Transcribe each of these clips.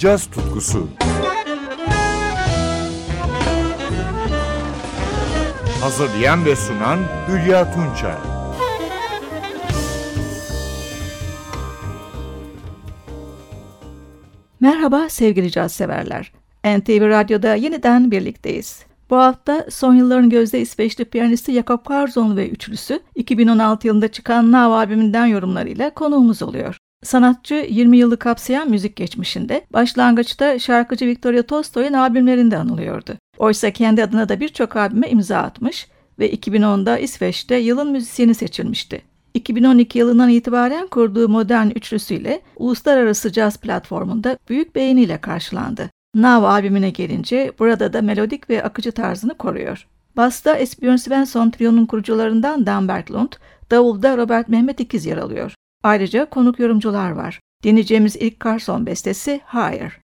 caz tutkusu. Hazırlayan ve sunan Hülya Tunçay. Merhaba sevgili caz severler. NTV Radyo'da yeniden birlikteyiz. Bu hafta son yılların gözde İsveçli piyanisti Jakob Karzon ve üçlüsü 2016 yılında çıkan Now albümünden yorumlarıyla konuğumuz oluyor. Sanatçı 20 yılı kapsayan müzik geçmişinde başlangıçta şarkıcı Victoria Tolstoy'un albümlerinde anılıyordu. Oysa kendi adına da birçok albüme imza atmış ve 2010'da İsveç'te yılın müzisyeni seçilmişti. 2012 yılından itibaren kurduğu modern üçlüsüyle uluslararası caz platformunda büyük beğeniyle karşılandı. Now albümüne gelince burada da melodik ve akıcı tarzını koruyor. Basta Esbjörn Svensson trionun kurucularından Dan Berglund, davulda Robert Mehmet İkiz yer alıyor. Ayrıca konuk yorumcular var. Dinleyeceğimiz ilk Carson bestesi Higher.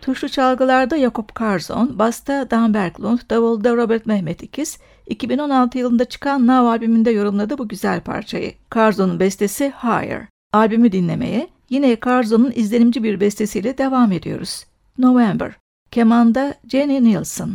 Tuşlu çalgılarda Jakob Karzon, basta Dan Berglund, davulda Robert Mehmet İkiz, 2016 yılında çıkan Now albümünde yorumladı bu güzel parçayı. Karzon'un bestesi Higher. Albümü dinlemeye yine Karzon'un izlenimci bir bestesiyle devam ediyoruz. November. Kemanda Jenny Nielsen.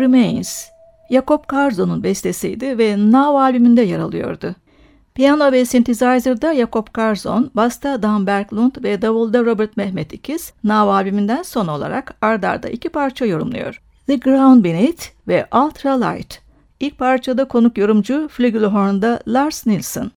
Remains, Jakob Karzon'un bestesiydi ve Now albümünde yer alıyordu. Piyano ve synthesizer'da Jakob Karzon, basta Dan Berglund ve davulda Robert Mehmet İkiz, Now albümünden son olarak ardarda iki parça yorumluyor. The Ground Beneath ve Ultra Light. İlk parçada konuk yorumcu Flugelhorn'da Lars Nilsson.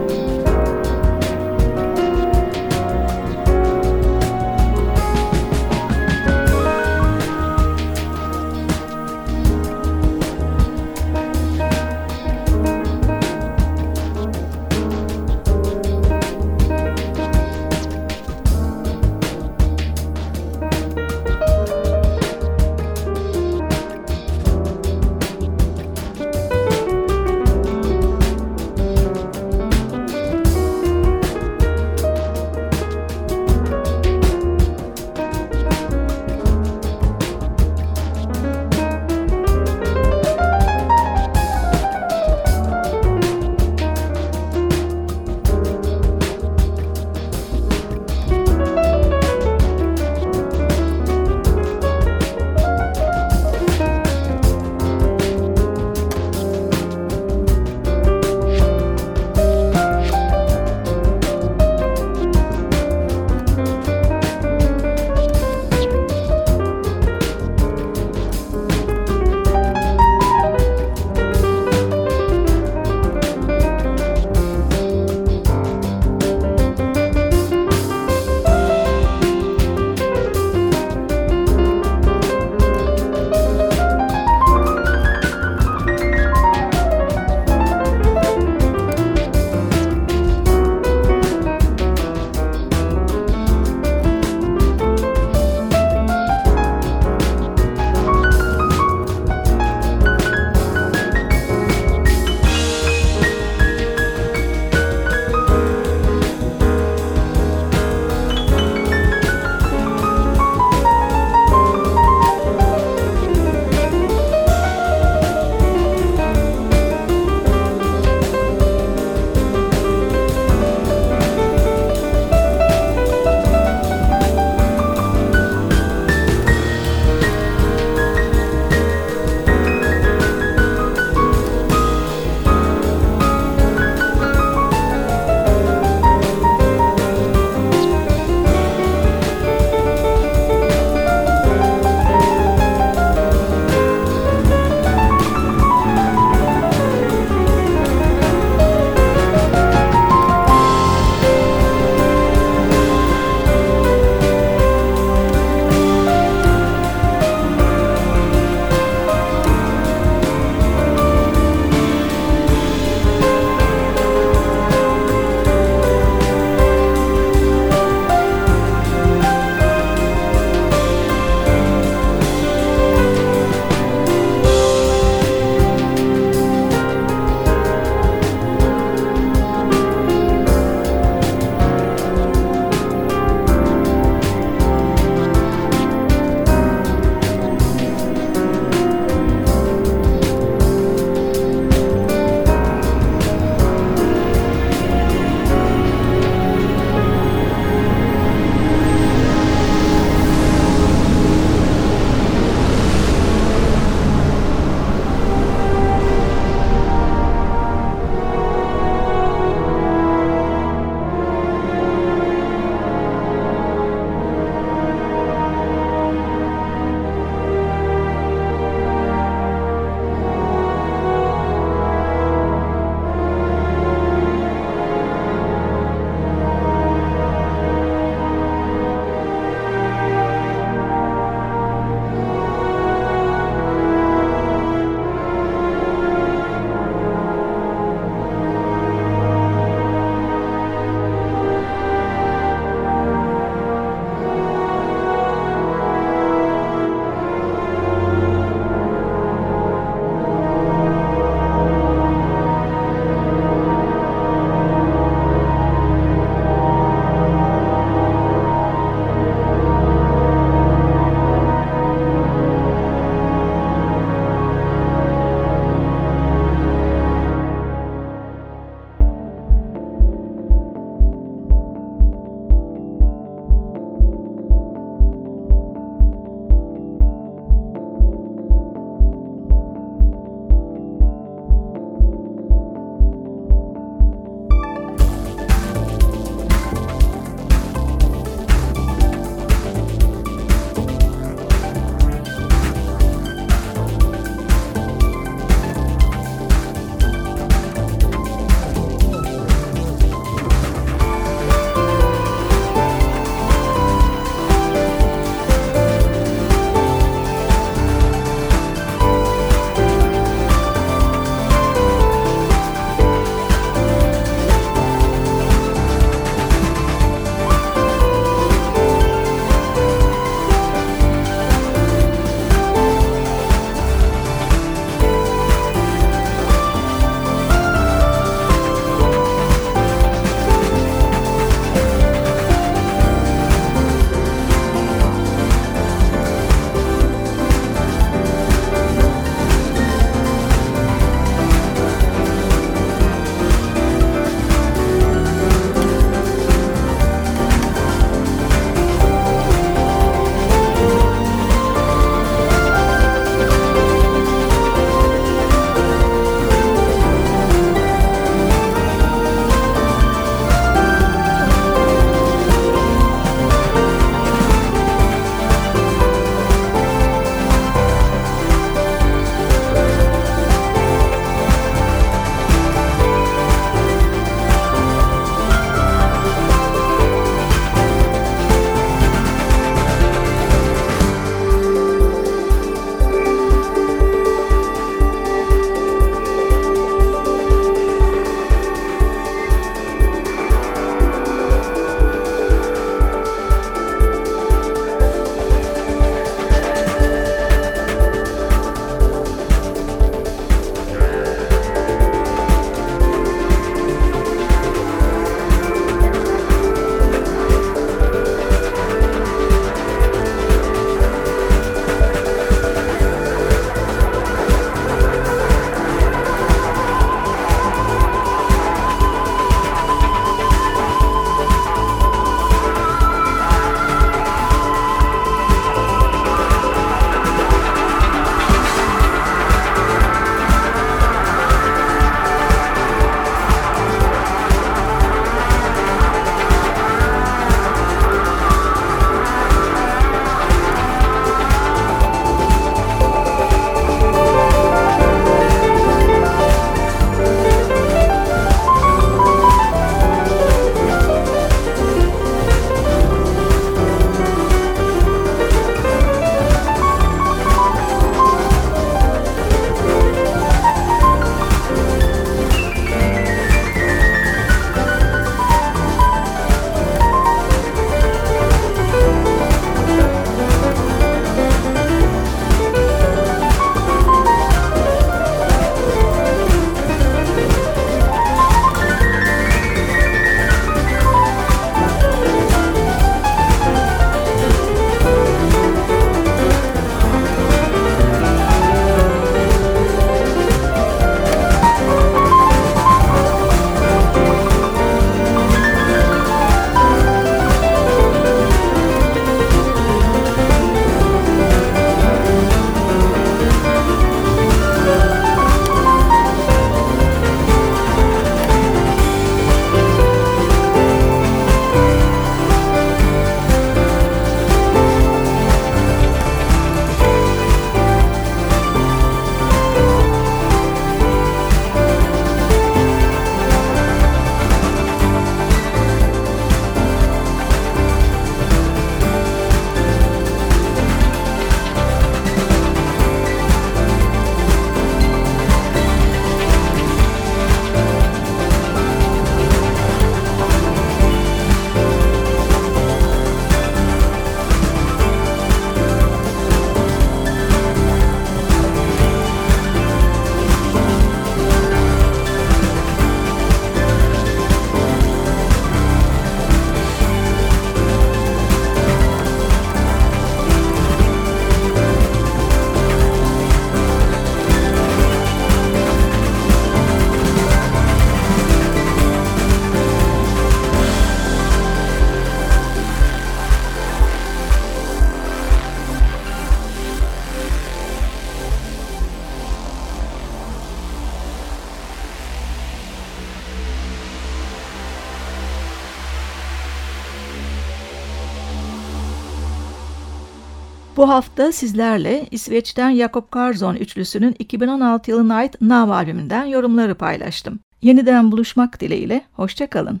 Bu hafta sizlerle İsveç'ten Jakob Karzon üçlüsünün 2016 yılına ait Nav albümünden yorumları paylaştım. Yeniden buluşmak dileğiyle, hoşçakalın.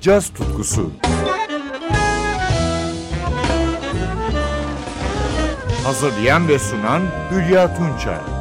Caz tutkusu Hazırlayan ve sunan Hülya Tunçay